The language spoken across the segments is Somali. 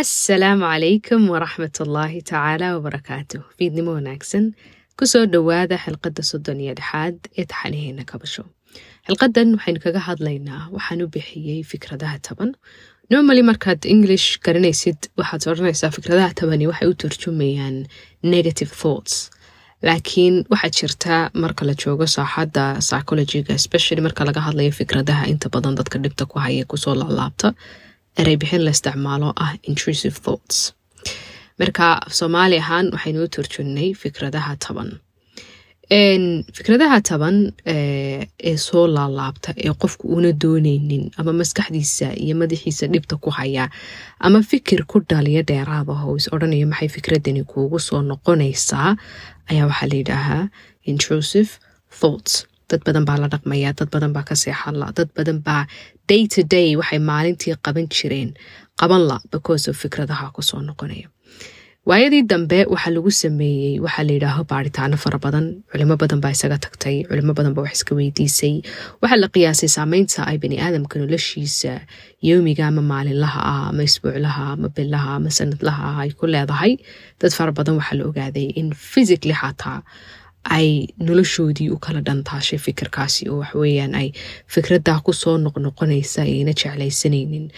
asalaamu calaykum waraxmat ullaahi tacaala wabarakaatu fiidnimo wanaagsan ku soo dhowaada xilqadda soddon iyo dhexaad ee taxaniheena kabasho xilqadan waxaynu kaga hadlaynaa waxaan u bixiyey fikradaha taban. Normally markaad english garanaysid waxaad odhanaysaa fikradaha tabani waxay u turjumayaan negative thoughts. Laakiin waxaa jirta marka la joogo saaxadda psychologiga especially marka laga hadlayo fikradaha inta badan dadka dhibta ku haya ku soo laalaabta erey bixin la isticmaalo ah intrusive thoughts. Marka soomaali ahaan waxaynu u turjunnay fikradaha taban. Fikradaha taban ee soo laalaabta ee qofku una dooneynin ama maskaxdiisa iyo madaxiisa dhibta ku haya ama fikir ku dhaliya dheeraadaho is odhanaya maxay fikradani kuugu soo noqonaysaa ayaa waxaa la yidhaahaa intrusive thoughts. Dad badan baa la dhaqmaya dad badan baa ka seexanla dad badan baa day to day waxay maalintii qaban jireen. Qaban la because of fikradaha ku soo noqonaya. Waayadii dambe waxaa lagu sameeyey waxaa la yidhaaho baaritaano fara badan. Culimo badan baa isaga tagtay culimo badan baa wax iska weydiisay. Waxaa la qiyaasay saameynta ay bani aadamka noloshiisa yoomiga ama maalinlaha ah ama isbuuclaha ama bilaha ama sanadlaha ah ay ku leedahay. Dad fara badan waxaa la ogaaday in physically xataa ay noloshoodii u kala dhantaashay fikirkaasi oo waxaweyaan ay fikradaa ku soo noqnoqonaysa ayna jeclaysanaynin.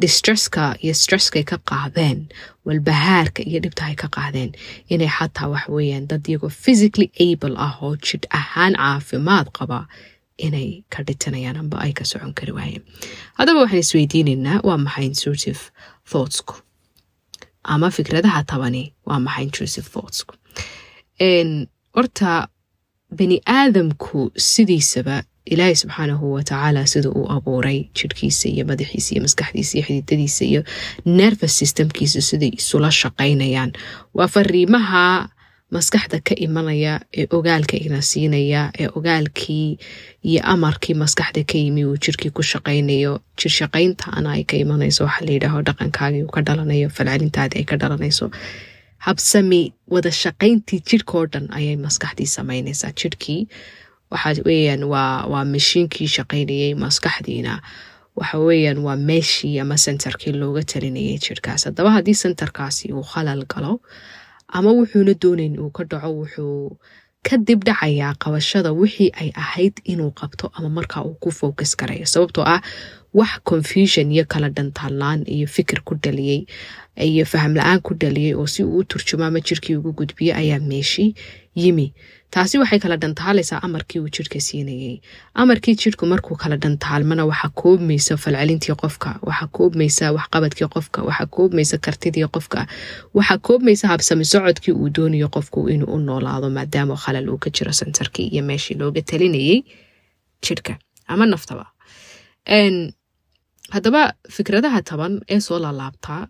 Distresska iyo stresskay ka qaadeen walbahaarka iyo dhibta ay ka qaadeen inay xataa waxaweyaan dad iyagoo physically able ah oo jidh ahaan caafimaad qaba inay ka dhitanayaan amba ay ka socon kari waayeen. Haddaba waxaan isweydiinaynaa waa maxay intrusive thoughtsku? Ama fikradaha tabani waa maxay intrusive thoughtsku horta bani aadamku sidiisaba ilaahay subxaanahu watacaala sida uu abuuray jirhkiisa iyo madaxiisa iyo maskaxdiisa iyo xididadiisa iyo nervous systemkiisa siday isula shaqaynayaan. Waa fariimaha maskaxda ka imanaya ee ogaalka ina siinaya ee ogaalkii iyo amarkii maskaxda ka yimi uu jirkii ku shaqaynayo. Jir shaqayntaana ay ka imanayso waxaa layidhaaho dhaqankaagii uu ka dhalanayo falcelintaadii ay ka dhalanayso habsami wada shaqayntii jirhkao dhan ayay maskaxdii samaynaysaa jirhkii waxa weyaan waa waa mashiinkii shaqaynayay maskaxdiina. Waxa weyaan waa meeshii ama sentarkii looga talinayay jirhkaas haddaba haddii sentarkaasi uu khalal galo ama wuxuuna doonayn uu ka dhaco wuxuu ka dib dhacayaa qabashada wixii ay ahayd inuu qabto ama markaa uu ku focus karayo sababtoo ah wax confusion iyo kala dhantaallaan iyo fikir ku dhaliyey iyo faham la'aan ku dhaliyey oo si uu u turjumo ama jirkii ugu gudbiyo ayaa meeshii yimi. Taasi waxay kala dhantaalaysaa amarkii uu jirhka siinayay. Amarkii jirhku markuu kala dhantaalmana waxaa koobmaysa falcelintii qofka waxaa koobmaysa waxqabadkii qofka waxaa koobmaysa kartidii qofka waxaa koobmaysa habsami socodkii uu doonayo qofku inuu u noolaado maadaama khalal uu ka jiro sentarkii iyo meeshii looga talinayay jirhka ama naftaba. Haddaba fikradaha taban ee soo laalaabtaa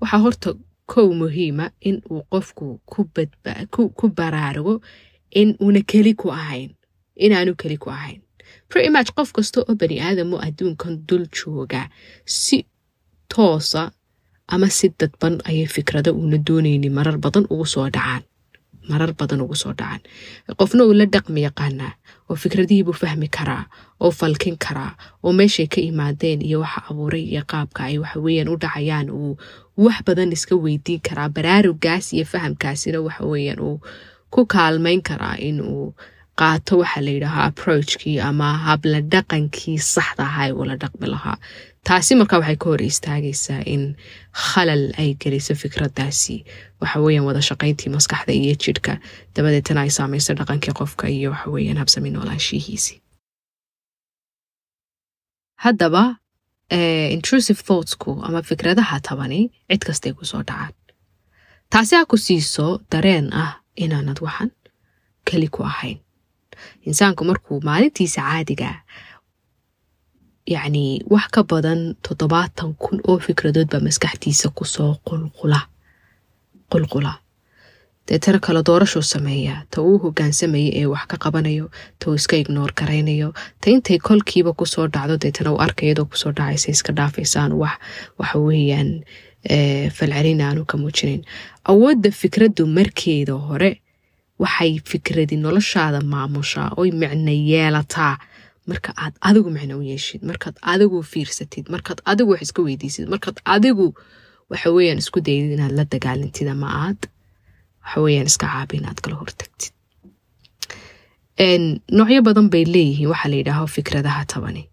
waxaa horta kow muhiima in uu qofku ku baraarugo in una keli ku ahayn inaanu keli ku ahayn. Pretty qof kasta oo bani aadamo adduunkan dul jooga si toosa ama si dadban ayay fikrado uuna doonayni marar badan ugu soo dhacaan marar badan ugu soo dhacaan. Qofna uu la dhaqmi yaqaanaa oo fikradihiibuu fahmi karaa oo falkin karaa oo meeshay ka imaadeen iyo waxa abuuray iyo qaabka ay waxaweyaan u dhacayaan uu wax badan iska weydiin karaa baraarugaas iyo fahamkaasina waxaweyaan uu ku kaalmayn karaa in uu qaato waxa la yidhaahaa approachkii ama habla dhaqankii saxda ahaa ee uula dhaqmi lahaa. Taasi markaa waxay ka hor istaagaysaa in khalal ay geliso fikradaasi waxaweyaan wada shaqayntii maskaxda iyo jidhka. Dabadeetana ay saamayso dhaqankii qofka iyo waxaweyaan habsami noolaanshihiisii haddaba intrusive thoughtsku ama fikradaha tabani cid kastay ku soo dhacaan taasi ha ku siiso dareen ah inaanad waxan keli ku ahayn. Insaanku markuu maalintiisa caadiga yacni wax ka badan toddobaatan kun oo fikradood baa maskaxdiisa ku soo qulqula qulqula deetana kala doorashuu sameeyaa ta uu hogaansamaya ee wax ka qabanayo ta uu iska ignoor garaynayo ta intay kolkiiba ku soo dhacdo deetana uu arkayadoo ku soo dhacaysa iska dhaafaysaan wax waxa weeyaan falcelin aanu ka muujinayn awoodda fikraddu markeeda hore waxay fikradi noloshaada maamushaa oy micno yeelataa. Marka aad adigu micno u yeeshid markaad adigu fiirsatid markaad adigu wax iska weydiisid markaad adigu waxa weeyaan isku dayid inaad la dagaalantid ama aad waxa weeyaan iska caabi inaad kala hortagtid noocyo badan bay leeyihiin waxaa la yidhaaho fikradaha tabani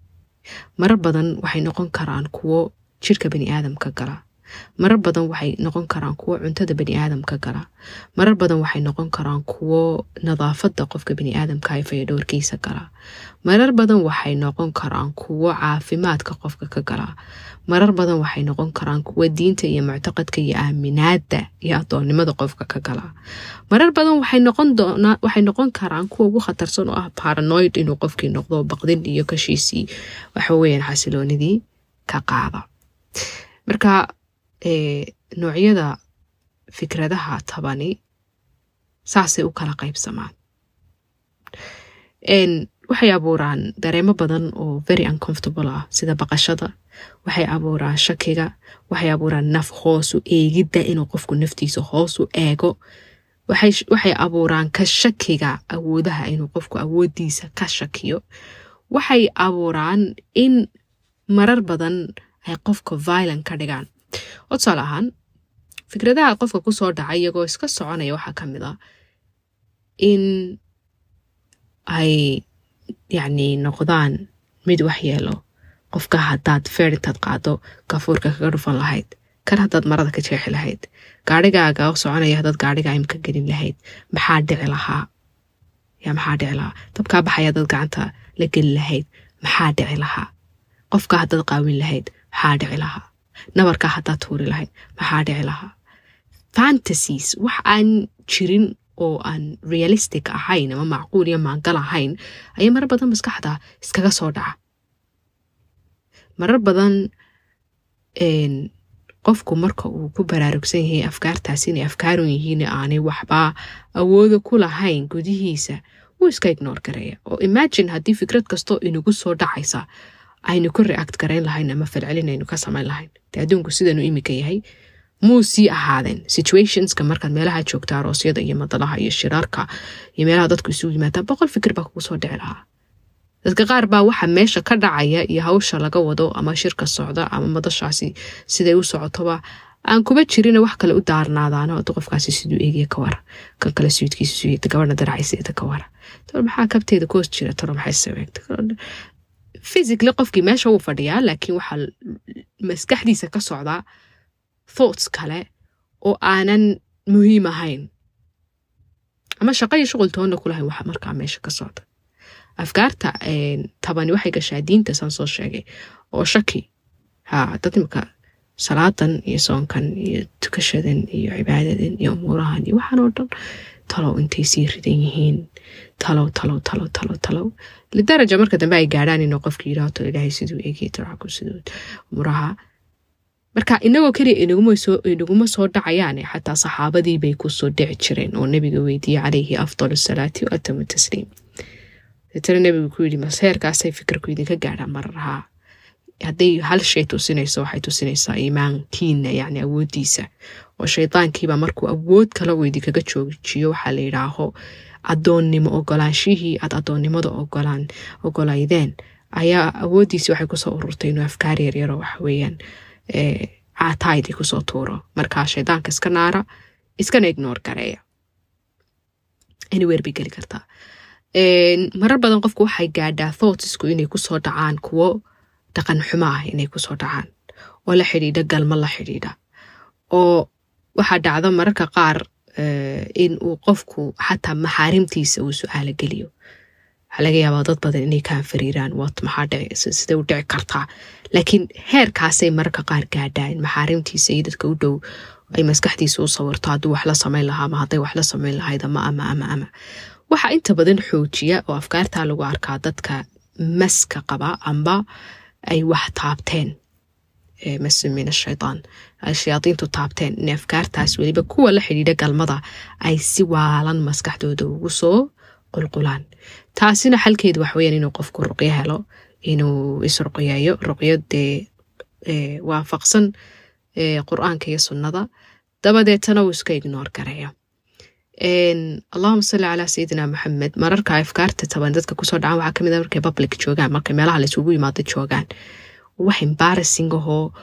marar badan waxay noqon karaan kuwo jirka bani aadamka gala marar badan waxay noqon karaan kuwo cuntada bani aadamka gala marar badan waxay noqon karaan kuwo nadaafada qofka bani aadamka ee fayadhowrkiisa gala marar badan waxay noqon karaan kuwo caafimaadka qofka ka gala marar badan waxay noqon karaan kuwo diinta iyo muctaqadka iyo aaminaada iyo adoonnimada qofka ka gala. Marar badan waxay noqon karaan kuwa ugu khatarsan oo ah paranoid inuu qofkii noqdo baqdin iyo kashiisii waxaweyaan xasiloonidii ka qaada. Marka noocyada fikradaha tabani saasay u kala qaybsamaan waxay abuuraan dareemo badan oo very uncomfortable ah sida baqashada. Waxay abuuraan shakiga. Waxay abuuraan naf hoosu eegidda inuu qofku naftiisa hoosu eego. Waxay abuuraan ka shakiga awoodaha inuu qofku awoodiisa ka shakiyo. Waxay abuuraan in marar badan ay qofka violent ka dhigaan. Oo tusaale ahaan fikradaha qofka ku soo dhacay iyagoo iska soconaya waxaa ka mid a in ay yacni noqdaan mid wax yeelo qofka haddaad feer intaad qaado gafuurka kaga dhufan lahayd kan haddaad marada ka jeexi lahayd gaarhigaaga soconaya haddaad gaarhiga imka gelin lahayd maxaa dhici lahaa yaa maxaa dhici lahaa dabkaa baxaya haddaad gacanta la geli lahayd maxaa dhici lahaa qofka haddaad qaawin lahayd maxaa dhici lahaa nabarkaa haddaad tuuri lahayd maxaa dhici lahaa fantasies wax aan jirin oo aan realistic ahayn ama macquul iyo maangal ahayn ayaa marar badan maskaxda iskaga soo dhaca. Marar badan qofku marka uu ku baraarugsan yahay afkaartaas inay afkaarun yihiin aanay waxba awooda ku lahayn gudihiisa wuu iska ignoor gareeya oo imagine haddii fikrad kastoo inagu soo dhacaysa aynu ku react garayn lahayn ama falcelin aynu ka samayn lahayn. Dee adduunku sidanu imika yahay muu sii ahaadeen situationska markaad meelaha joogta aroosyada iyo madalaha iyo shiraarka iyo meelaha dadku isugu yimaadaan boqol fikir baa kugu soo dhici lahaa. Dadka qaar baa waxa meesha ka dhacaya iyo hawsha laga wado ama shirka socda ama madashaasi siday u socotoba aan kuba jirina wax kale u daarnaadaano adu qofkaasi siduu eegaya ka wara kan kale suudkiisa gabadha daracayseeda ka wara maxaa kabteeda koos jira? Tolo maxay sameegta physically qofkii meesha wuu fadhiyaa laakiin waxaa maskaxdiisa ka socdaa thoughts kale oo aanan muhiim ahayn. Ama shaqo iyo shuqul toonna kulahayn waxa markaa meesha ka socda. Afkaarta tabani waxay gashaa diinta saan soo sheegay. Oo shaki ha dad imika salaadan iyo soonkan iyo tukashadan iyo cibaadadan iyo umuurahan iyo waxaan oo dhan talow intay sii ridan yihiin. Talow talow talow talow talow. Lidaraja marka dambe ay gaadhaan inuu qofka yidhaho tol ilaahay siduu eegay taraku siduu umuraha marka inagoo keliya inaguma soo dhacayaane xataa saxaabadii bay ku soo dhici jireen oo nebiga weydiiyey calayhi afdal asalaati wa atamu tasliim. Deetana nebigu ku yidhi maseerkaasay fikirku idinka gaadhaan mararhaa hadday hal shay tusinayso waxay tusinaysaa iimaankiina yacni awooddiisa. Oo shaydaankiiba markuu awood kala weydi kaga joojiyo waxaa la yidhaaho adoonnimo ogolaanshihii aad adoonnimada ogolaan ogolaydeen ayaa awooddiisi waxay ku soo ururtay inuu afkaar yaryaro waxa weeyaan caataaydi ku soo tuuro markaa shaydaanka iska naara iskana ignoor gareeya anywhere bay geli kartaa marar badan qofku waxay gaadhaa thoughtsku inay ku soo dhacaan kuwo dhaqan xumo ah inay ku soo dhacaan. Oo la xidhiidha galmo la xidhiidha. Oo waxaa dhacda mararka qaar in uu qofku xataa maxaarimtiisa uu su'aalo geliyo waxaa laga yaabaa dad badan inay kaan fariiraan wat maxaa dhici sidee u dhici kartaa laakiin heerkaasay mararka qaar gaadhaa in maxaarimtiisa iyo dadka u dhow ay maskaxdiisa u sawirto hadduu wax la samayn lahaa ama hadday wax la samayn lahayd ama ama ama ama waxaa inta badan xoojiya oo afkaartaa lagu arkaa dadka maska qaba amba ay wax taabteen masu min ashaytaan ay shayaadiintu taabteen in afkaartaas weliba kuwa la xidhiidha galmada ay si waalan maskaxdooda ugu soo qulqulaan taasina xalkeedu waxweyaan inuu qofku ruqyo helo inuu isruqyeeyo ruqyo dee waafaqsan qur'aanka iyo sunnada. Dabadeetana uu iska ignoor gareeyo allahuma salli calaa sayidina maxamed mararka afkaarta taban dadka ku soo dhacaan waxaa ka mid a markay public joogaan markay meelaha laysugu yimaado joogaan. Wax embarrassing ahoo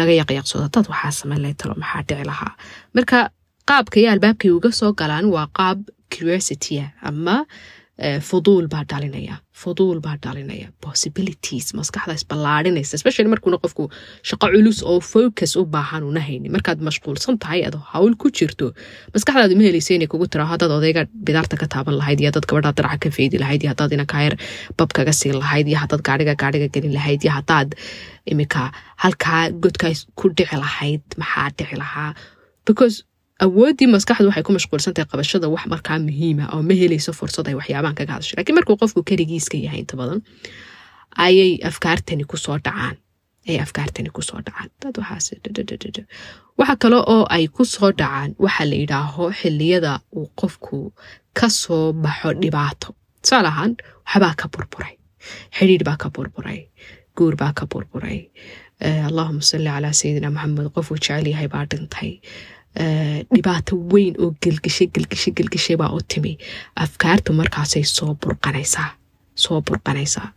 laga yaqyaqsoodo dad waxaa sameyn lahay talo maxaa dhici lahaa? Marka qaabka iyo albaabkay uga soo galaan waa qaab curiositya ama fuduul baa dhalinaya fuduul baa dhalinaya possibilities maskaxda isballaadhinaysa especially markuuna qofku shaqo culus oo focus u baahan una haynin markaad mashquulsan tahay adoo hawl ku jirto maskaxdaadu ma helaysa inay kugu tira haddaad odayga bidaarta ka taaban lahayd iyo haddaad gabadhaa daraca ka feydi lahayd iyo haddaad inakayar bab kaga siin lahayd iyo haddaad gaadhiga gaadhiga gelin lahayd iyo haddaad imika halkaa godkaa ku dhici lahayd maxaa dhici lahaa? Because awooddii maskaxdu waxay ku mashquulsantahay qabashada wax markaa muhiima oo ma helayso fursad ay waxyaabahan kaga hadasho. Lakiin markuu qofku keligiiska yahay inta badan ayay afkaartani ku soo dhacaan. Ayay afkaartani ku soo dhacaan. Dad waxaas waxa kale oo ay ku soo dhacaan waxa la yidhaaho xiliyada uu qofku ka soo baxo dhibaato. Tusaale ahaan waxbaa ka burburay. Xidhiidh baa ka burburay. Guur baa ka burburay. Allahuma salli calaa sayidina maxamed qofuu jecel yahay baa dhintay dhibaato weyn oo gelgishay gelgishay gelgishay baa u timi. Afkaartu markaasay soo burqanaysaa soo burqanaysaa.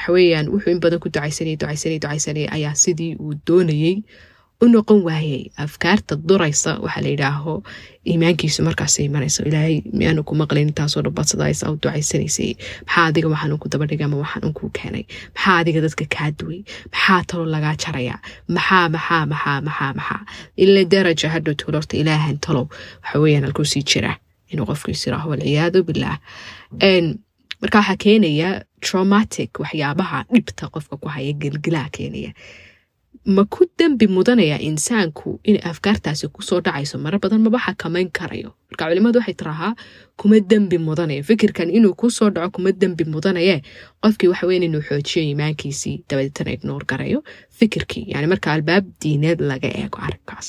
Waxaweyaan wuxuu in badan ku ducaysanayay ducaysanay ducaysanayay ayaa sidii uu doonayey u noqon waayey afkaarta duraysa waxaa la yidhaaho iimaankiisu markaasay imanayso ilaahay miyaanu ku maqlayn intaasoo dhabadsadaaysa u ducaysanaysay maxaa adiga waxaan unku dabadhigay ama waxaan unkuu keenay? Maxaa adiga dadka kaa duway? Maxaa talo lagaa jaraya maxaa maxaa maxaa maxaa maxaa? Ila daraja hadhow tolo horta ilaahan talow waxa weeyaan halkuu sii jira inuu qofkiis iraaho walciyaadu bilaah marka waxaa keenaya traumatic waxyaabaha dhibta qofka ku haya gelgilaa keenaya ma ku dembi mudanaya insaanku inay afkaartaasi ku soo dhacayso? Marar badan maba xakamayn karayo. Marka culimadu waxay tirahaa kuma dembi mudanaya fikirkan inuu ku soo dhaco kuma dembi mudanaye. Qofkii waxa weyn inuu xoojiyo iimaankiisii dabadeetana ignoor garayo fikirkii. Yani marka albaab diineed laga eego arrinkaas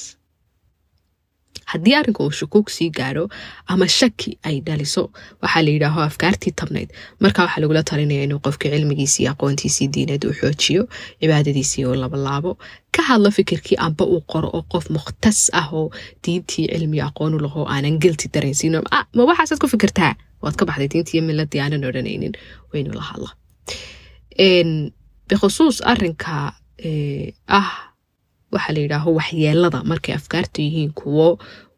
haddii arrinka uu shukuug sii gaadho ama shaki ay dhaliso waxaa la yidhaaho afkaartii tabnayd. Markaa waxaa lagula talinaya inuu qofkii cilmigiisii aqoontiisii diineed uu xoojiyo cibaadadiisii uu labalaabo ka hadlo fikirkii amba uu qoro oo qof mukhtas ah oo diintii cilmi aqoonu laho aanan gelti dareensiin ma waxaasaad ku fikirtaa? Waad ka baxday diintii iyo miladii aanan odhanaynin. Waynu la hadla bikhusuus arinka ah waxaa la yidhaaho waxyeelada markay afkaartu yihiin kuwo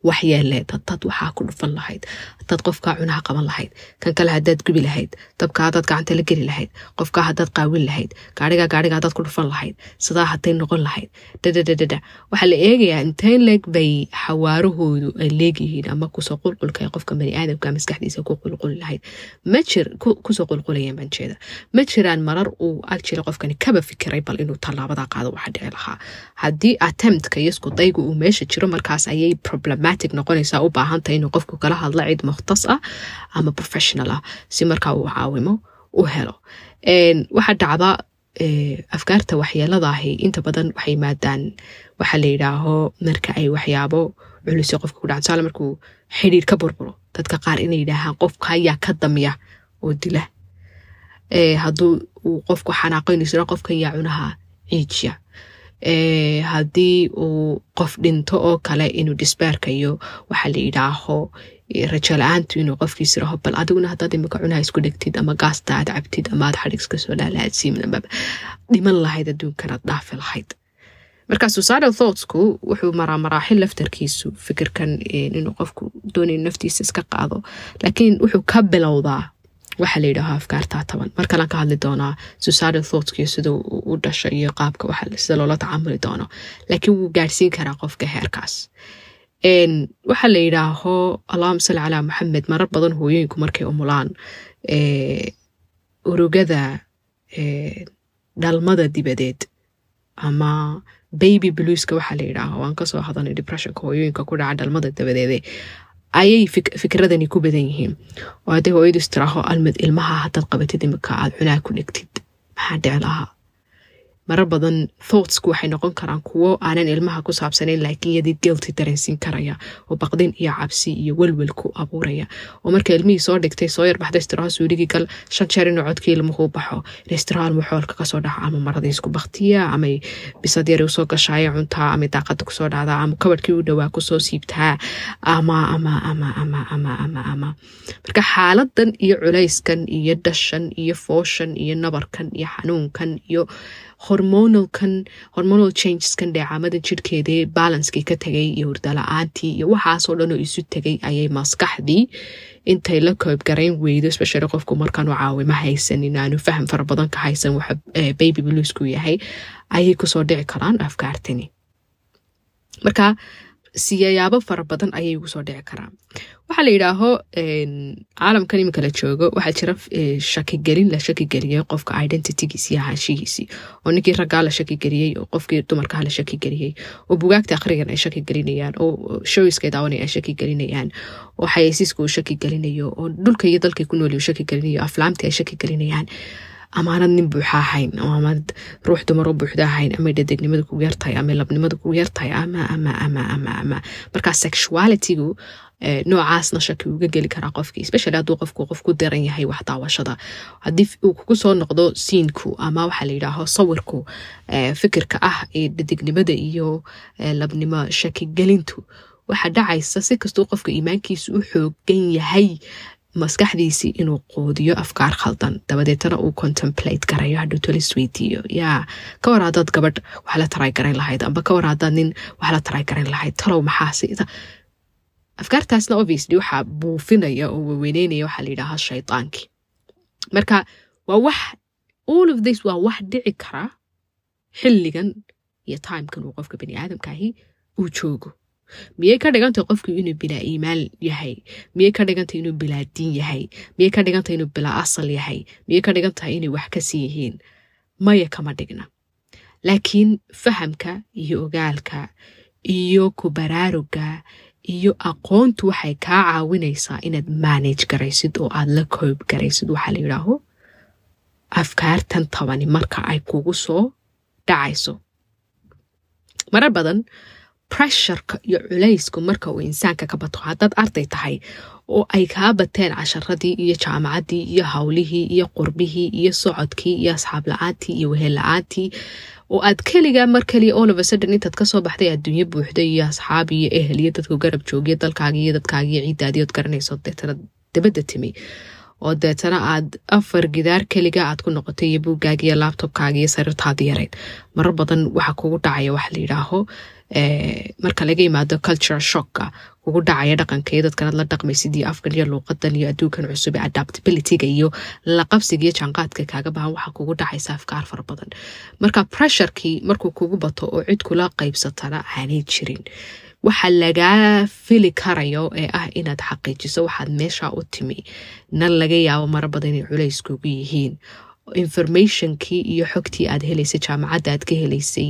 waxyeeleeda dad waxaa ku dhufan lahayd. Hadaad qofkaa cunaha qaban lahayd. Kan kale hadaad gubi lahayd. Dabka hadaad gacanta la geli lahayd. Qofkaa hadaad qaawin lahayd. Gaariga gaariga hadaad ku dhufan lahayd. Sidaa haday noqon lahayd. Dadadadada waxaa la eegayaa intayn leeg bay xawaarahoodu ay leegyihiin ama ku soo qulqulka qofka baniaadamka maskaxdiisa ku qulquli lahayd. Kusoo qulqulayeen baan ma jiraan marar uu agjira qofkani kaba fikiray bal inuu tallaabada qaado waxa dhici lahaa. Haddii attemptka iyo iskudaygu uu meesha jiro markaas ayay problematic noqonaysaa u baahantahay inuu qofku kala hadla cid mukhtas ah ama professional ah si markaa uu caawimo u helo. Waxaa dhacda afkaarta waxyeeladaahi inta badan waxay maadaan waxaa la yidhaaho marka ay waxyaabo culusyo qofka ku dhaca tusaale markuu xidhiir ka burburo dadka qaar inay yidhaahaan qofka ayaa ka damya oo dila. Hadduu uu qofku xanaaqaynayso qofka ayaa cunaha ciijiya haddii uu qof dhinto oo kale inuu disbaarka iyo waxaa la yidhaaho rajo la'aantu inuu qofkiis raho bal adiguna haddaad imika cunaha isku dhegtid ama gaasta aad cabtid ama aad xadhig iska soo laalaadsiimid ama dhiman lahayd adduunkanaad dhaafi lahayd. Marka suicidal thoughtsku wuxuu maraa maraaxil laftarkiisu fikirkan inuu qofku doonay naftiisa iska qaado laakiin wuxuu ka bilowdaa waxaa la yidhaaho afkaartaa taban. Mar kalan ka hadli doonaa suicidal thoughtkiyo sida u dhasho iyo qaabka sida loola tacaamuli doono. Laakiin wuu gaadhsiin karaa qofka heerkaas. Waxaa la yidhaaho allahuma salli calaa maxamed marar badan hooyooyinku markay umulaan urugada dhalmada dibadeed ama baby bluuska waxaa la yidhaaho. Waan ka soo hadanay depressionka hooyooyinka ku dhaca dhalmada dabadeede ayay fikradani ku badan yihiin oo hadday hooyadu istiraaho almad ilmaha haddaad qabatid imika aad cunaa ku dhegtid maxaa dhici lahaa marar badan thoughtsku waxay noqon karaan kuwo aanan ilmaha ku saabsanayn laakiin yadii guilty dareensiin karaya oo baqdin iyo cabsi iyo welwel ku abuuraya. Oo marka ilmihii soo dhigtay soo yarbaxda istiraha suuligii gal shan jeer inuu codkii ilmuhu baxo. In istiraha ilmu xoolka ka soo dhaca? Ama maradii isku baktiya ama bisad yari u soo gashaaya cuntaa ama daaqada ku soo dhacdaa ama kabadhkii u dhowaa ku soo siibtaa? Ama ama ama ama ama ama ama. Marka xaaladan iyo culayskan iyo dhashan iyo fooshan iyo nabarkan iyo xanuunkan iyo hormonal changeskan dheecaamada jirhkeedii balanskii ka tegay iyo hurdala-aantii iyo waxaasoo dhan oo isu tegay ayay maskaxdii intay la koobgarayn weydo especially qofku markaanu caawimo haysanin aanu faham fara badan ka haysan waxa baby bluesku yahay ayay ku soo dhici karaan afkaartani. Marka siyayaabo fara badan ayay ugu soo dhici karaan. Waxaa la yidhaaho caalamkan iminka la joogo waxaa jira shakigelin la shakigeliyey qofka identitygiisi iyo ahaanshihiisii oo ninkii raggaa la shakigeliyey oo qofkii dumarkaha la shakigeliyey oo bugaagta akhrigan ay shakigelinayaan oo showiska daawanay ay shakigelinayaan oo xayeysiiska uu shakigelinayo oo dhulka iyo dalkay ku nooli uu shakigelinayo aflaamtii ay shakigelinayaan amaanad nin buuxa ahayn amaanad ruux dumaro buuxda ahayn amay dhadegnimada kugu yartahay amay labnimada kugu yartahay ama ama ama ama ama. Markaa sexualitygu noocaasna shaki uga geli karaa qofkii especially hadduu qofku qof ku daran yahay wax daawashada. Haddii uu kugu soo noqdo siinku ama waxaa la yidhaaho sawirku fikirka ah ee dhadegnimada iyo labnimo shakigelintu waxaa dhacaysa si kastuu qofka iimaankiisu u xoogan yahay maskaxdiisii inuu qoodiyo afkaar khaldan. Dabadeetana uu contemplate garayo hadhuu tolis weydiiyo yaa ka war haddaad gabadh wax la taray garayn lahayd amba ka war haddaad nin wax la taray garayn lahayd talow maxaasi afkaartaasna obviously waxaa buufinaya oo waweneynaya waxaa la yidhaahaa shaydaankii marka waa wax all of this waa wax dhici kara xilligan iyo timekan uu qofka bani aadamkaahi uu joogo miyay ka dhigantay qofku inuu bilaa iimaan yahay. Miyay ka dhigantay inuu bilaa diin yahay. Miyay ka dhigantay inuu bilaa asal yahay. Miyay ka dhigan tahay inay wax ka sii yihiin. Maya kama dhigna. Laakiin fahamka iyo ogaalka iyo ku baraaruga iyo aqoontu waxay kaa caawinaysaa inaad manage garaysid oo aad la koob garaysid. Waxaa la yidhaaho afkaartan tabani marka ay kugu soo dhacayso. Marar badan pressureka iyo culaysku marka uu insaanka ka bato haddaad arday tahay oo ay kaa bateen casharadii iyo jaamacaddii iyo howlihii iyo qurbihii iyo socodkii iyo asxaab la'aantii iyo wehel la'aantii oo aad keligaa mar kaliya olofasudden intaad ka soo baxday adduunyo buuxda iyo asxaab iyo ehel iyo dadku garab joogiyo dalkaagii iyo dadkaagii ciiddaadii ood garanayso deetana dabadda timi. Oo deetana aad afar gidaar keliga aad ku noqotay iyo buuggaagi iyo sariirtaadii yarayd marar badan waxa kugu dhacaya waxa la yidhaaho marka laga yimaado culture shocka kugu dhacaya dhaqanka iyo dadkanaad la dhaqmaysid iyo afkan iyo luuqadan iyo adduunkan cusub ee adaptabilityga iyo laqabsiga iyo jaanqaadka kaaga baahan waxaa kugu dhacaysa afkaar fara badan. Marka pressurekii markuu kugu bato oo cid kula qaybsatana aanay jirin. Waxa lagaa fili karayo ee ah inaad xaqiijiso waxaad meesha u timi. Nan laga yaabo mara badan inay culays kugu yihiin informationkii iyo xogtii aad helaysay jaamacadda aad ka helaysay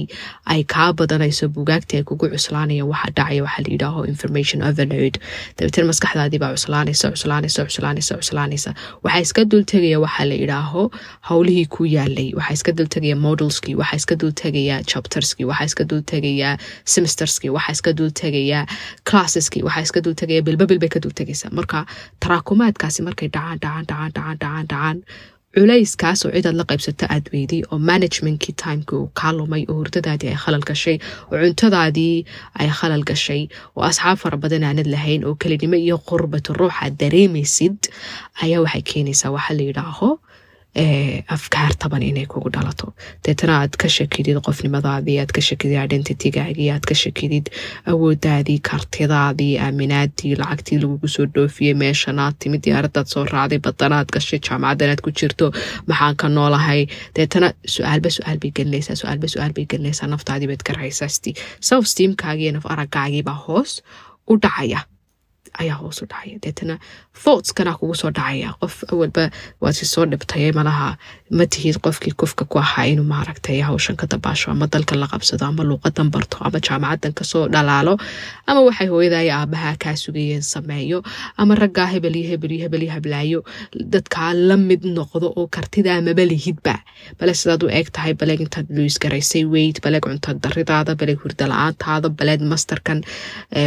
ay kaa badanayso bugaagtii ay kugu cuslaanayaan waxa dhacaya waxaa la yidhaaho information overload. Dabeetana maskaxdaadii baa cuslaanaysa cuslaanaysa cuslaanaysa cuslaanaysa. Waxaa iska dultegaya waxaa la yidhaaho howlihii ku yaalay. Waxaa iska dultegaya modelskii waxaa iska dultegaya chapterskii waxaa iska dultegaya semesterskii waxaa iska dultegaya classeski waxaa iska dultegaya bilbabil bay ka dultegaysa marka taraakumaadkaasi markay dhacaan dhacaan dhacaan dhacaan dhacaan dhacaan culayskaas oo cidaad la qaybsato aad weyday oo managementkii timekii uu kaa lumay oo hurdadaadii ay khalal gashay oo cuntadaadii ay khalal gashay oo asxaab fara badan aanad lahayn oo kelinimo iyo qurbato ruuxaad dareemaysid ayaa waxay keenaysaa waxaa la yidhaaho afkaar taban inay kugu dhalato deetana aad ka shakidid qofnimadaadii aad ka shakidid identitygaagii aad ka shakidid awoodaadii kartidaadii aaminaadii lacagtii lagugu soo dhoofiyey meeshanaad timid diyaaradaad soo raacday badanaad gashay jaamacadanaad ku jirto maxaan ka noolahay deetana su'aalba su'aal gelinaysaa su'aalba su'aal gelinaysaa naftaadii baad self steamkaagii naf aragaagiibaa hoos u dhacaya ayaa hoosu dhacaya deetana thoughtskana kugu soo dhacaya qof awalba waad si soo dhibtay malaha ma tihid qofkii kufka ku ahaa inuu maaragtay hawshan ka dabaasho ama dalka la qabsado ama luuqadan barto ama jaamacadan ka soo dhalaalo ama waxay hooyadaya aabaha kaa sugayeen sameeyo ama raggaa hebel iyo hebel iyo hebel iyo hablaayo dadkaa la mid noqdo oo kartidaa maba lihidba bale sidaad u eeg tahay baleeg intaad luis garaysay weyd baleeg cunta baleeg hurda la'aantaada baleeg masterkan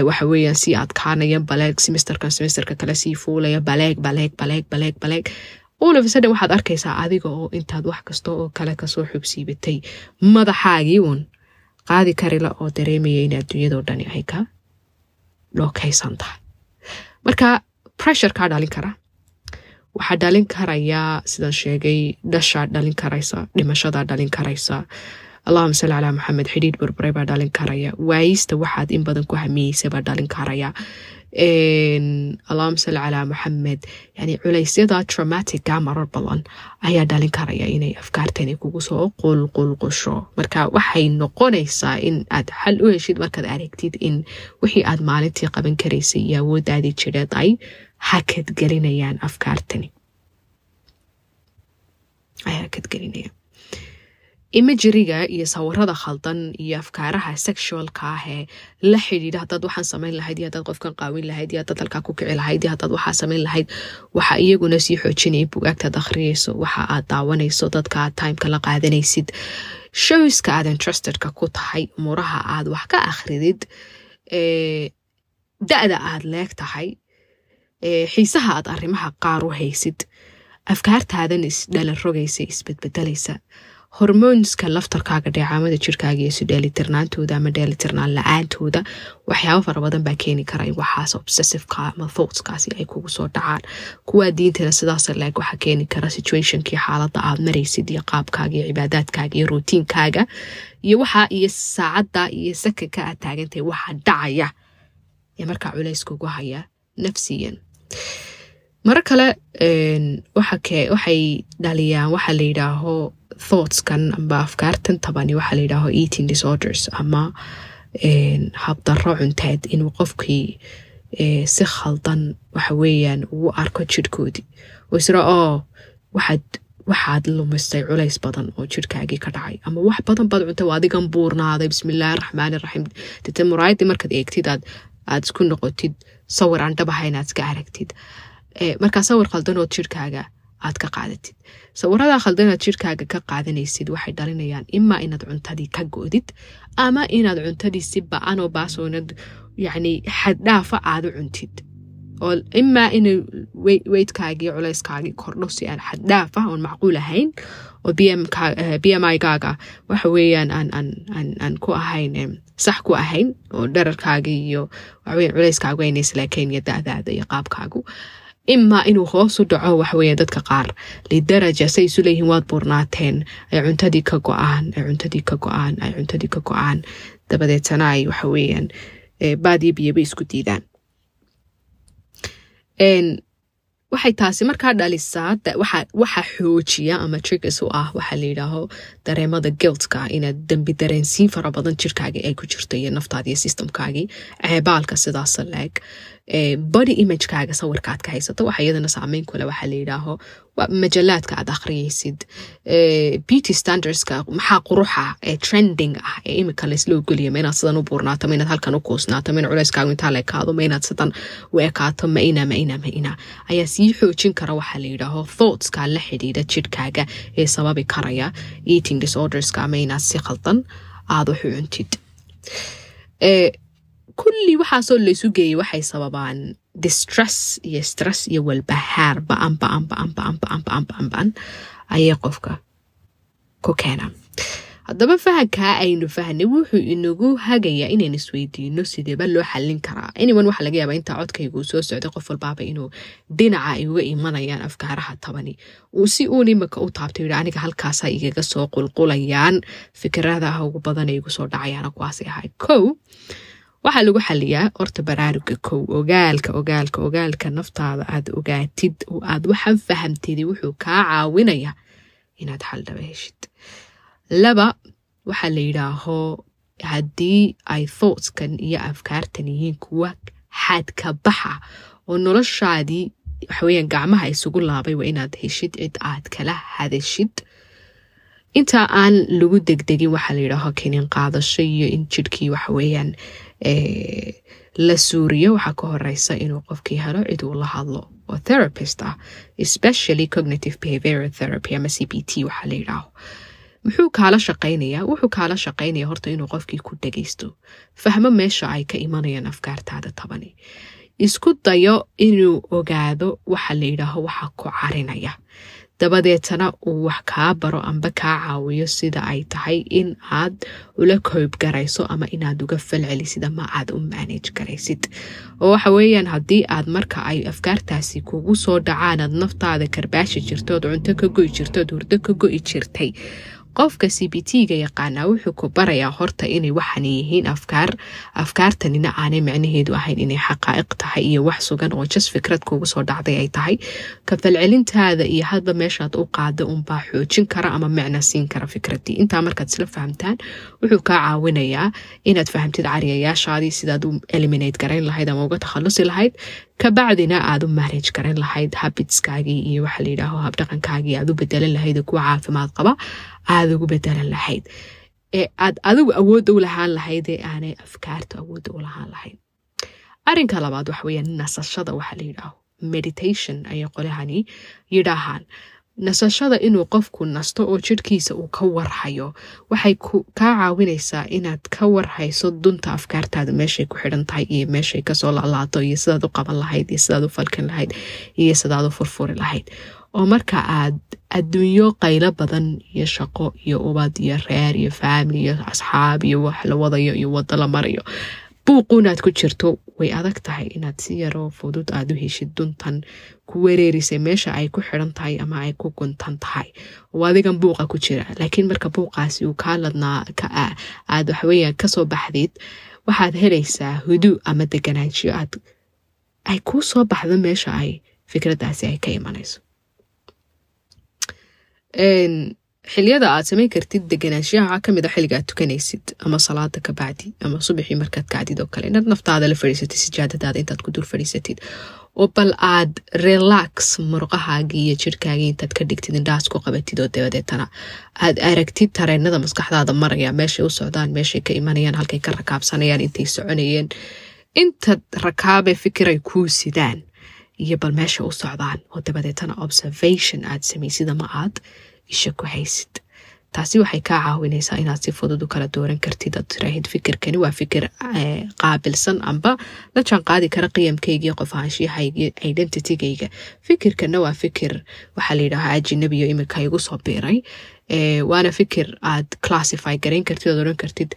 waxa weeyaan sii adkaanaya baleeg semesterkan semesterka kale sii fuulaya. Baleeg baleeg baleeg baleeg baleeg all of a sudden waxaad arkaysaa adiga oo intaad wax kasta oo kale ka soo xubsiibatay madaxaagii uun qaadi karila oo dareemaya in adduunyadoo dhani ay ka dhookaysan tahay marka pressure dhalin kara. Waxaa dhalin karayaa sidaan sheegay dhashaa dhalin karaysa dhimashadaa dhalin karaysa. Allahuma salli calaa maxamed xidhiidh burburay baa dhalin karaya. Waayista waxaad in badan ku hamiyeysa baa dhalin karaya allahuma salli calaa maxamed yani culeysyada traumatica marar badan ayaa dhalin karaya inay afkaartani kugu soo qulqulqusho marka waxay noqonaysaa in aad xal u heshid markaad aragtid in wixii aad maalintii qaban karaysay iyo awoodaadii jireed ay hakad gelinayaan afkaartani ay hakad imajeriga iyo sawirada khaldan iyo afkaaraha sexualka ah ee la xidhiidha. Haddaad waxaan samayn lahayd iyo haddaad qofkan qaawin lahayd iyo haddaad halkaa ku kici lahayd iyo haddaad waxaa samayn lahayd waxa iyaguna sii xoojinaya bugaagtaad akhriyayso waxa aad daawanayso dadka aad timeka la qaadanaysid showska aad interested-ka ku tahay muraha aad wax ka akhridid da-da aad leeg tahay xiisaha aad arrimaha qaar u haysid afkaartaadan isdhalan rogaysa isbedbedelaysa hormoonska laftarkaaga dheecaamada jirkaaga iyo isudheelitirnaantooda ama dheelitirnaan la'aantooda waxyaabo fara badan baa keeni kara in waxaas obsessiveka ama thoughtskaasi ay kugu soo dhacaan. Kuwaa diintana sidaas leeg waxaa keeni kara situationkii xaaladda aad maraysid iyo qaabkaaga iyo cibaadaadkaaga iyo routiinkaaga iyo waxaa iyo saacadda iyo sakanka aad taagantahay waxa dhacaya. Ee markaa culays kugu haya nafsiyan maro kale waxay dhaliyaan waxaa la yidhaaho thoughtskan amba afkaartan tabani la yidhaaho eating disorders ama habdarro cunteed inuu qofkii si khaldan waxa weeyaan ugu arko jirhkoodii oo isra oo waxaad waxaad lumistay culays badan oo jirhkaagii ka dhacay. Ama wax badan baad cuntay waa adigan buurnaaday bismillaahi raxmaani raxiim. Dete muraayadii markaad eegtid aad aad isku noqotid sawir aan dhabaha inaad iska aragtid markaa sawir khaldanood jirhkaaga aad ka qaadatid sawirada khaldanaad jirhkaaga ka qaadanaysid waxay dhalinayaan imaa inaad cuntadii ka goodid ama inaad cuntadii si ba'an oo baasoonad yacni xaddhaafa aad u cuntid oo imaa inay weydkaagii culayskaagii kordho si aan xaddhaafa oon macquul ahayn oo b m i waxa weeyaan aan ku ahayn sax ku ahayn oo dherarkaagii iyo waxaweyan culayskaagu ayna islaakeen iyo da-daada iyo qaabkaagu imaa inuu hoosu dhaco waxaweya dadka qaar lidaraja say isu leeyihiin waad buurnaateen ay cuntadii ka go'aan ay cuntadii ka go'aan ay cuntadii ka go'aan dabadeetana ay waxa weeyaan baadiyo biyaba isku diidaan waxay taasi markaa dhalisaa waxa xoojiya ama triggers u ah waxaa la yidhaaho dareemada guiltka inaad dembi dareensiin fara badan jirkaagii ay ku jirto iyo naftaadi iyo systemkaagii ceebaalka sidaas leeg body imagekaaga sawirkaad ka haysato waxa iyadana saameyn kule waxaa la yidhaaho majalaadka aad akhriyaysid beauty standardska maxaa quruxa ee trending ah ee imika laysla ogoliya ma inaad sidan u buurnaato ma inaad halkan u kuusnaato ma in culeyskaagu intaa la ekaado ma inaad sidan u ekaato ma ina ma ina ma ina. Ayaa sii xoojin kara waxaa la yidhaaho thoughtska la xidhiidha jirhkaaga ee sababi karaya eating disorderska ama inaad si khaldan aada wax u cuntid kulli waxaasoo laysu geeyay waxay sababaan distress iyo stress iyo walbahaar. Ba'an ba'an ba'an ba'an ba'an ba'an ba'an ba'an. Ayay qofka ku keenaan. Haddaba fahankaa aynu fahnay wuxuu inagu hagayaa inaynu isweydiino sideeba loo xallin karaa. Anyone waxaa laga yaabaa intaa codkaygu soo socday qof walbaaba inuu dhinaca ay uga imanayaan afkaaraha tabani. Si uun imika u taabto yidhi aniga halkaasa igaga soo qulqulayaan. Fikradaha ugu badan ay igu soo dhacayaan kuwaasay ahay. Kow waxaa lagu xaliyaa horta baraaruga kow ogaalka ogaalka ogaalka naftaada aad ogaatid oo aad waxaan fahamtidi wuxuu kaa caawinaya inaad xaldhaba heshid. Laba waxaa la yidhaaho haddii ay thoughtskan iyo afkaartan yihiin kuwa xaadka baxa oo noloshaadii waxaweyaan gacmaha isugu laabay waa inaad heshid cid aad kala hadashid. Inta aan lagu degdegin waxaa la yidhaaho kinin qaadasho iyo in jidhkii waxaweyaan la suuriyo waxaa ka horeysa inuu qofkii helo cid uu la hadlo. Oo therapist ah especially cognitive behavioral therapy ama c b t waxaa la yidhaaho. Muxuu kaala shaqaynayaa? Wuxuu kaala shaqaynaya horta inuu qofkii ku dhagaysto fahmo meesha ay ka imanayaan afkaartaada tabani. Isku dayo inuu ogaado waxa la yidhaaho waxa ku carinaya dabadeetana uu wax kaa baro amba kaa caawiyo sida ay tahay in aad ula koob garayso ama inaad uga falcelisid ama aad u manage garaysid. Oo waxa weeyaan haddii aad marka ay afkaartaasi kugu soo dhacaan aad naftaada karbaashi jirtood cunto ka go'i jirtood hurdo ka go'i jirtay qofka c b t-ga yaqaanaa wuxuu ku barayaa horta inay waxan yihiin afkaar afkaartanina aanay micnaheedu ahayn inay xaqaa'iq tahay iyo wax sugan oo jas fikrad kugu soo dhacday ay tahay. Ka falcelintaada iyo hadba meeshaad u qaada unbaa xoojin kara ama micna siin kara fikradii intaa markaad isla fahamtaan wuxuu kaa caawinayaa inaad fahamtid cariyayaashaadii sidaad u eliminate garayn lahayd ama uga takhalusi lahayd. Kabacdina aad u manage garan lahayd habitskaagii iyo waxa la yidhaaho habdhaqankaagii aad u bedelan lahayd kuwa caafimaad qaba aad ugu bedelan lahayd. Ee aad adigu awoodda u lahaan lahayd ee aanay afkaarta awoodda u lahaan lahayd arrinka labaad waxa weeyaan nasashada waxa la yidhaaho meditation ayay qolahani yidhaahaan. Nasashada inuu qofku nasto oo jidhkiisa uu ka warhayo waxay kaa caawinaysaa inaad ka warhayso dunta afkaartaada meeshay ku xidhan tahay iyo meeshay ka soo lalaato iyo sidaad u qaban lahayd iyo sidaad u falkin lahayd iyo sidaad u furfuri lahayd oo marka aad adduunyo qaylo badan iyo shaqo iyo ubad iyo reer iyo faamili iyo asxaab iyo wax la wadayo iyo wado la marayo buuquunaad ku jirto. Way adag tahay inaad si yaroo fudud aad u heshid duntan ku wereerisay meesha ay ku xiran tahay ama ay ku guntan tahay. Oo adigan buuqa ku jira laakiin marka buuqaasi uu kaa ladnaa aad waxaweyaan ka soo baxdid waxaad helaysaa hudu ama deganaanshiyo aad ay kuu soo baxdo meesha ay fikraddaasi ay ka imanayso xiliyada aad samayn kartid deganaanshiyaha waxaa ka mid a xilliga aad tukanaysid ama salaada ka bacdi ama subaxii markaad kacdid oo kale. Inaad naftaada la fadhiisatid sijaadadaada intaad ku dul fadhiisatid. Oo bal aad relax murqahaagii iyo jirhkaagii intaad ka dhigtid indhahaas ku qabatid oo dabadeetana aad aragtid tareenada maskaxdaada maraya meeshay u socdaan meeshay ka imanayaan halkay ka rakaabsanayaan intay soconayeen. Intaad rakaabe fikiray kuu sidaan iyo bal meesha u socdaan oo dabadeetana observation aad samaysid ama aad isha ku haysid taasi waxay kaa caawinaysaa inaad si fudud u kala dooran kartid aad tiraahid fikirkani waa fikir qaabilsan amba. La jaanqaadi kara qiyamkaygiiyo qof ahaanshiyahaygi identitygayga fikirkana waa fikir waxaa layidhahaa ajinabiyo iminka igu soo biiray waana fikir aad classify garayn kartid oad oran kartid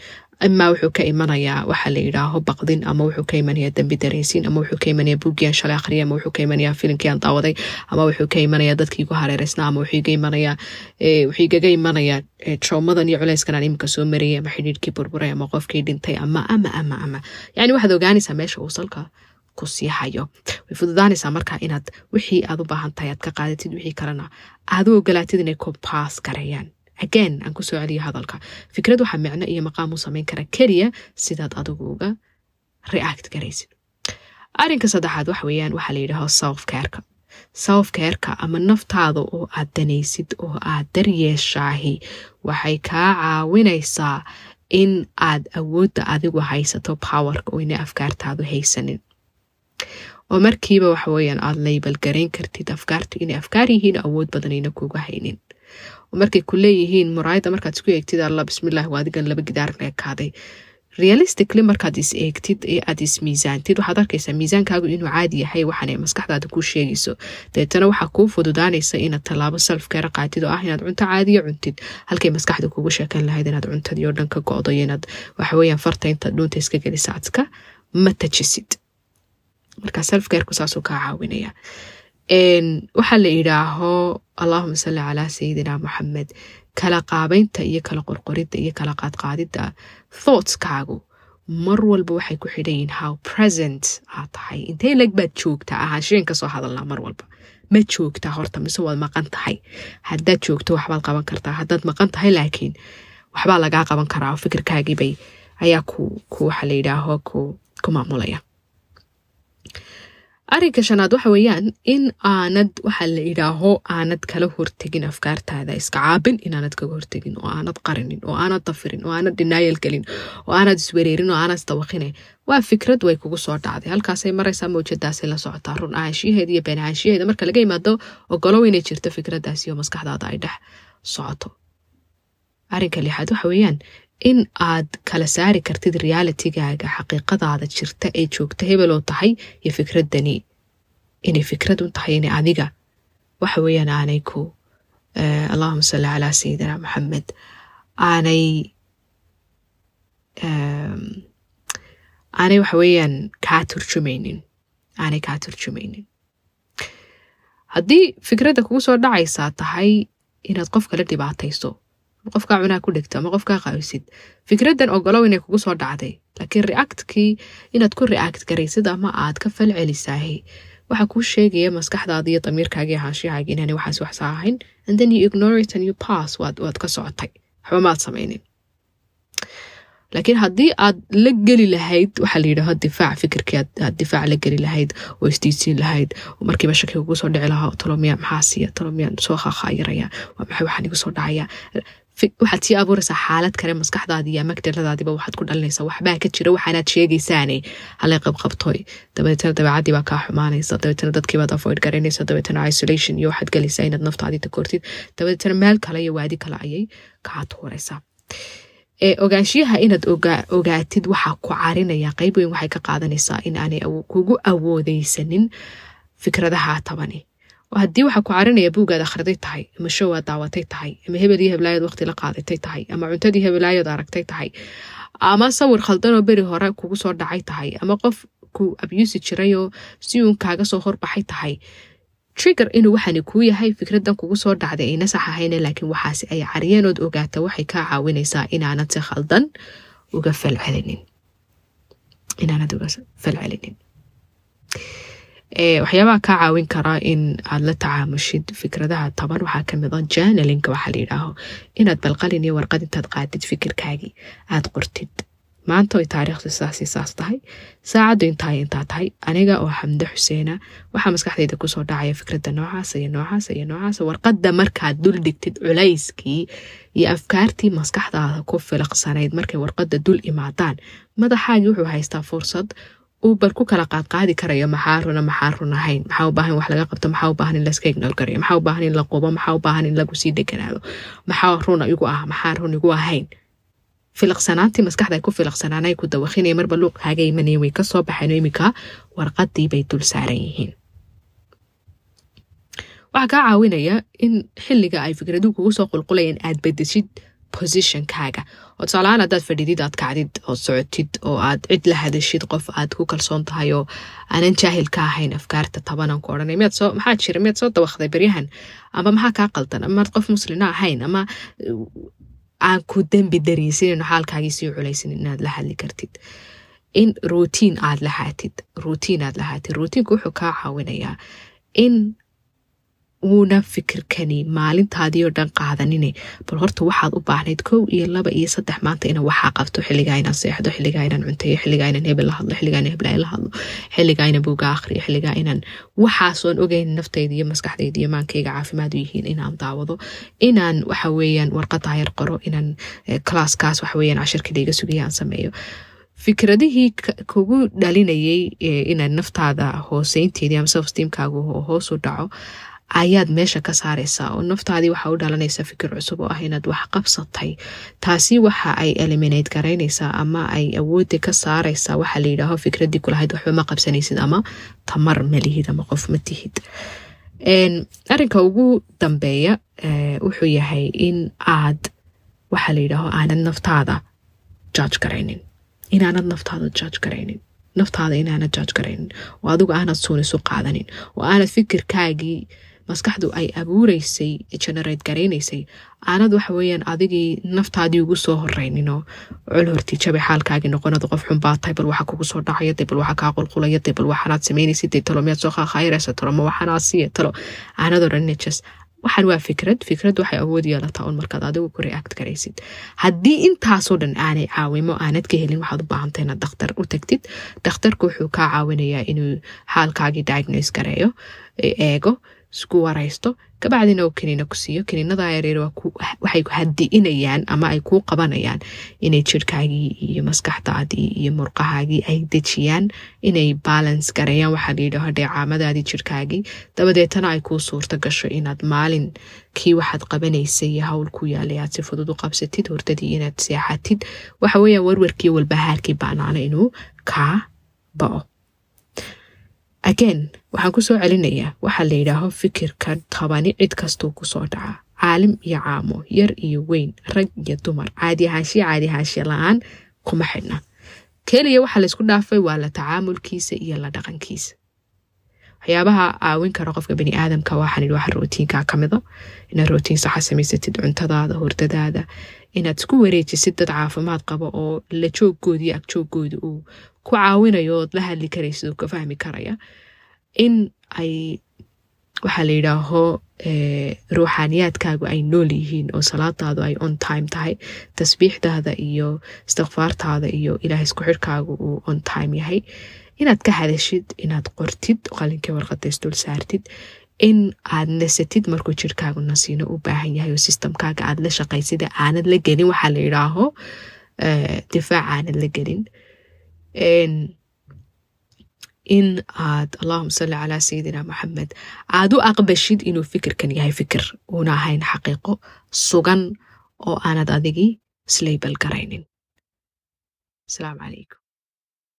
imaa wuxuu ka imanayaa waxaa la yidhaaho baqdin ama wuxuu ka imanayaa dembi dareensiin ama wuxuu ka imanayaa buuggian shalay akhriya ama wuxuu ka imanayaa filimkii aan daawaday ama wuxuu ka imanayaa dadkii igu hareereysnaa ama wuxuu imanayaa wuxuu igaga imanayaa traumadan iyo culeyskan aan iminka soo marayay ama xidhiirkii burburay ama qofkii dhintay ama ama ama ama yacni waxaad ogaanaysaa meesha uu salka ku way fududaanaysaa markaa inaad wixii aad u baahan tahay aad ka qaadatid wixii kalena. Aad u ogolaatid inay kompaas gareeyaan again aan ku soo celiyo hadalka. Fikrad waxaa micno iyo maqaam u samayn kara keliya sidaad adigu uga react garaysid. Arrinka saddexaad waxa weeyaan waxaa la yidhaaho self careka self careka ama naftaada oo aad danaysid oo aad daryeeshaahi waxay kaa caawinaysaa in aad awoodda adigu haysato powerka oo inay afkaartaadu haysanin. Oo markiiba waxa weeyaan aad laybal garayn kartid afkaartu inay afkaar yihiin awood badanayna kuga haynin markay ku leeyihiin muraayada markaad isku eegtid alla bismillaah waa adigan laba gidaar leekaaday realistically markaad is eegtid ee aad is miisaantid waxaad arkaysaa miisaankaagu inuu caadi yahay waxaana maskaxdaada kuu sheegayso. Deetana waxaa kuu fududaanaysa inaad tallaabo salfkeera qaatid oo ah inaad cunto caadiya cuntid. Halkay maskaxda kugu sheekan lahayd inaad cuntadii oo dhan ka go-do iyo inaad waxaweyaan farta intaad dhuunta iska gelisa adka ma tajisid. Marka selfcareku saasuu kaa caawinaya waxaa la yidhaaho allahuma salli calaa sayidina moxamed kala qaabeynta iyo kala qorqoridda iyo kala qaadqaadidda thoughtskaagu. Mar walba waxay ku xidhan yihiin how present aad tahay. Intee leg baad joogtaa ahaanshiin ka soo hadalnaa mar walba. Ma joogtaa horta mise waad maqan tahay. Haddaad joogto waxbaad qaban kartaa. Haddaad maqan tahay laakiin waxbaa lagaa qaban karaa oo fikirkaagiibay ayaa ku ku waxa la yidhaaho ku ku maamulaya arrinka shanaad waxa weeyaan in aanad waxa la idhaaho aanad kala hortegin afkaartaada iska caabin inaanad kaga hortegin oo aanad qarinin oo aanad dafirin oo aanad dhinaayal gelin oo aanad iswereerin oo aanad isdawaqine. Waa fikrad way kugu soo dhacday. Halkaasay maraysaa mawjadaasay la socotaa run ahaanshiyaheeda iyo been ahaanshiyaheeda marka laga yimaado ogolow inay jirto fikradaasi oo maskaxdaada ay dhex socoto. Arrinka lixaad waxa weeyaan in aad kala saari kartid realitigaaga xaqiiqadaada jirta ee joogta hebeloo tahay iyo fikradani. Inay fikrad un tahay inay adiga. Waxa weeyaan aanay ku allahuma salli calaa sayidina maxamed aanay aanay waxa weeyaan kaa turjumaynin. Aanay kaa turjumaynin. Haddii fikradda kugu soo dhacaysaa tahay inaad qof kala dhibaatayso qofkaa cunaa ku dhegto ama qofkaa qaawisid fikraddan ogolow inay kugu soo dhacday laakiin reactkii inaad ku react garaysid ama aad ka fal waxaa kuu sheegaya maskaxdaada iyo damiirkaaga iyo haanshiyahaagi inaanay waxaas waxsaa ahayn and then you ignore it and you pass waad ka socotay. Waxba maad samaynin. Laakiin haddii aad la geli lahayd waxaa la yidhaaho difaac fikirkii aad difaac la geli lahayd oo isdiidsiin lahayd oo markiiba shaki kugu soo dhici lahaa talomiya maxaa siiya? Soo khaakhayaraya waa maxay waxaan igu soo dhacaya waxaad sii abuuraysaa xaalad kale maskaxdaadi iyo magdaladaadiba waxaad ku dhalinaysaa waxbaa ka jira waxaanaad sheegaysaane. Halay qabqabtoy dabeetana dabeecadii baa kaa xumaanaysa. Dabeetana dadkiibaad avoid garanaysa. Dabeetana isolation iyo waxaad galaysaa inaad naftaadii takortid dabeetana meel kale iyo waadi kale ayay kaa tuuraysaa. Ogaanshiyaha inaad ogaatid waxaa ku carinaya qayb weyn waxay ka qaadanaysaa in aanay kugu awoodeysanin fikradaha tabani haddii waxaa ku carinaya buugaad akhriday tahay ama show aad daawatay tahay ama hebel iyo heblaayood waqti la qaadatay tahay ama cuntadii heblaayood aragtay tahay ama sawir khaldanoo beri hore kugu soo dhacay tahay ama qof ku abyuusi jirayoo si uun kaaga soo horbaxay tahay trigger inuu waxaani kuu yahay fikradan kugu soo dhacday ayna sax ahayne laakiin waxaase ay cariyeenood ogaata waxay kaa caawinaysaa inaanad si khaldan uga falcelinin waxyaabaha kaa caawin karaa in aad la tacaamushid fikradaha taban. Waxaa ka mid a janalinka waxaa la yidhaaho inaad balqalin iyo warqad intaad qaadid fikirkaagii aad qortid. Maanta way taariikhdu sidaasi saas tahay. Saacaddu intaa intaa tahay. Aniga oo xamdo xuseena waxaa maskaxdayda ku soo dhacaya fikradda noocaas iyo noocaas iyo noocaas. Warqadda markaad dul dhigtid culayskii iyo afkaartii maskaxdaada ku filaqsanayd markay warqadda dul imaadaan madaxaagii wuxuu haystaa fursad bal ku kala qaadqaadi karayo maxaa runa maxaa run ahayn maxaa u baahan wax laga qabto? Maxaa u baahan in laska ignor garayo maxaa u baahan in la qubo maxaa u baahan in lagu sii deganaado maxaa run igu ah? Maxaa run igu ahayn filaqsanaantii maskaxda ku filaqsanaanay ku dawaqinaya marba luuqkaaga imanaya way ka soo baxeen iminka warqadii bay dul saaran yihiin. Waxaa kaa caawinaya in xilliga ay fikraduhu kugu soo qulqulayeen aad bedeshid positionkaaga oo tusaalahaan haddaad fadhidid aad kacdid ood socotid oo aad cid la hadashid qof aad ku kalsoon tahay oo aanan jaahil ka ahayn afkaarta tabanaan ku odhanay. Miyaad soo maxaa jira? Miyaad soo dawaqday baryahan ama maxaa kaa qaldan? Ama maad qof muslina ahayn? Ama aan ku dembi dareysanino xaalkaagii sii culaysan inaad la hadli kartid? In rutiin aad lahaatid rutiin aad lahaatid rutiinku wuxuu kaa caawinayaa in wuuna fikirkani maalintaadii oo dhan qaadanine. Bal horta waxaad u baahnayd kow iyo laba iyo saddex maanta ina waxaa qabto xilligaa inaan seexdo xilligaa inaan cunteeyo xilligaa inaan hebel la hadlo xilligaa inaan heblaay la hadlo xilligaa inaan buuga akhriyo xilligaa inaan waxaasoon ogeyn naftayda iyo maskaxdayda iyo maankayga caafimaad u yihiin inaan daawado. Inaan waxa weeyaan warqadaa yar qoro inaan classkaas waxa weeyaan cashirkii laiga aan sameeyo. Fikradihii kugu dhalinayay inaad naftaada hooseynteedii ama selfsteamkaagu hoos u dhaco ayaad meesha ka saaraysaa oo naftaadii waxaa u dhalanaysa fikir cusub oo ah inaad wax qabsatay. Taasi waxa ay eliminate garaynaysaa ama ay awoodda ka saaraysaa waxaa la yidhaaho fikradii kulahayd waxba ma qabsanaysid ama tamar malihid ama qof ma tihid. Arrinka ugu dambeeya wuxuu yahay in aad waxaa la yidhaaho aanad naftaada judge garaynin inaanad naftaada judge garaynin naftaada inaanad judge garaynin oo adigu aanad suunisu qaadanin. Oo aanad fikirkaagii maskaxdu ay abuureysay generate garaynaysay aanad waxa adigii naftaadii ugu soo horeyninoo col hortiijabay xaalkaagii noqonada qof xunbaa bal waxa kugu soo dhacaya de bal waxa kaa qulqulaya de bal waxanaad samaynaysid de talo miyaad soo qaaqaayaraysa talo ma waxanaad siiya talo. Aanad odhanina waxaan waa fikrad fikrad waxay awood yeelataa un markaad adigu ku react garaysid. Haddii intaasoo dhan aanay caawimo aanad ka helin waxaad u baahantay inaad dhakhtar u tagtid. Dhakhtarku wuxuu kaa caawinayaa inuu xaalkaagii diagnose gareeyo eego isku waraysto kabacdina uu kaniina ku siiyo. Kaniinada yareer waxay hadi'inayaan ama ay kuu qabanayaan inay jirhkaagii iyo maskaxdaadii iyo murqahaagii ay dejiyaan inay balance gareeyaan. Waxaa layidhaho dheecaamadaadii jirhkaagii dabadeetana ay kuu suurto gasho inaad maalinkii waxaad qabanaysay iyo hawl ku yaalay aad si fudud u qabsatid hordadii inaad seexatid. Waxa weeyaan warwarkii walbahaarkii baanaana inuu kaa bao again waxaan ku soo celinayaa. Waxaa la yidhaaho fikirka tobani cid kastuu ku soo dhaca. Caalim iyo caamo yar iyo weyn rag iyo dumar. Caadi ahaanshiya la'aan kuma xidhna. Keliya waxaa laysku dhaafay waa la tacaamulkiisa iyo la dhaqankiisa. Waxyaabaha caawin kara qofka bani aadamka waxaan waxa rootiinka kamida inaad rootiin saxa samaysatid cuntadaada hordadaada inaad isku wareejisid dad caafimaad qaba oo la joogooda iyo agjooggooda uu ku caawinayo ood la hadli karaysid ka fahmi karaya in ay waxaa la yidhaaho ruuxaaniyaadkaagu ay nool yihiin oo salaadaadu ay on time tahay tasbiixdaada iyo istikfaartaada iyo ilaah isku xirhkaagu uu on time yahay. Inaad ka hadashid inaad qortid qalinkii warqada isdul saartid in aad nasatid markuu jirkaagu nasiino u baahan yahay oo sistamkaaga aad la shaqaysida aanad la gelin waxaa la yidhaaho difaac aanad la gelin in aad allahuma salli calaa sayidina maxamed aad u aqbashid inuu fikirkan yahay fikir uuna ahayn xaqiiqo sugan oo aanad adigii slaybal garaynin asalaamu calaykum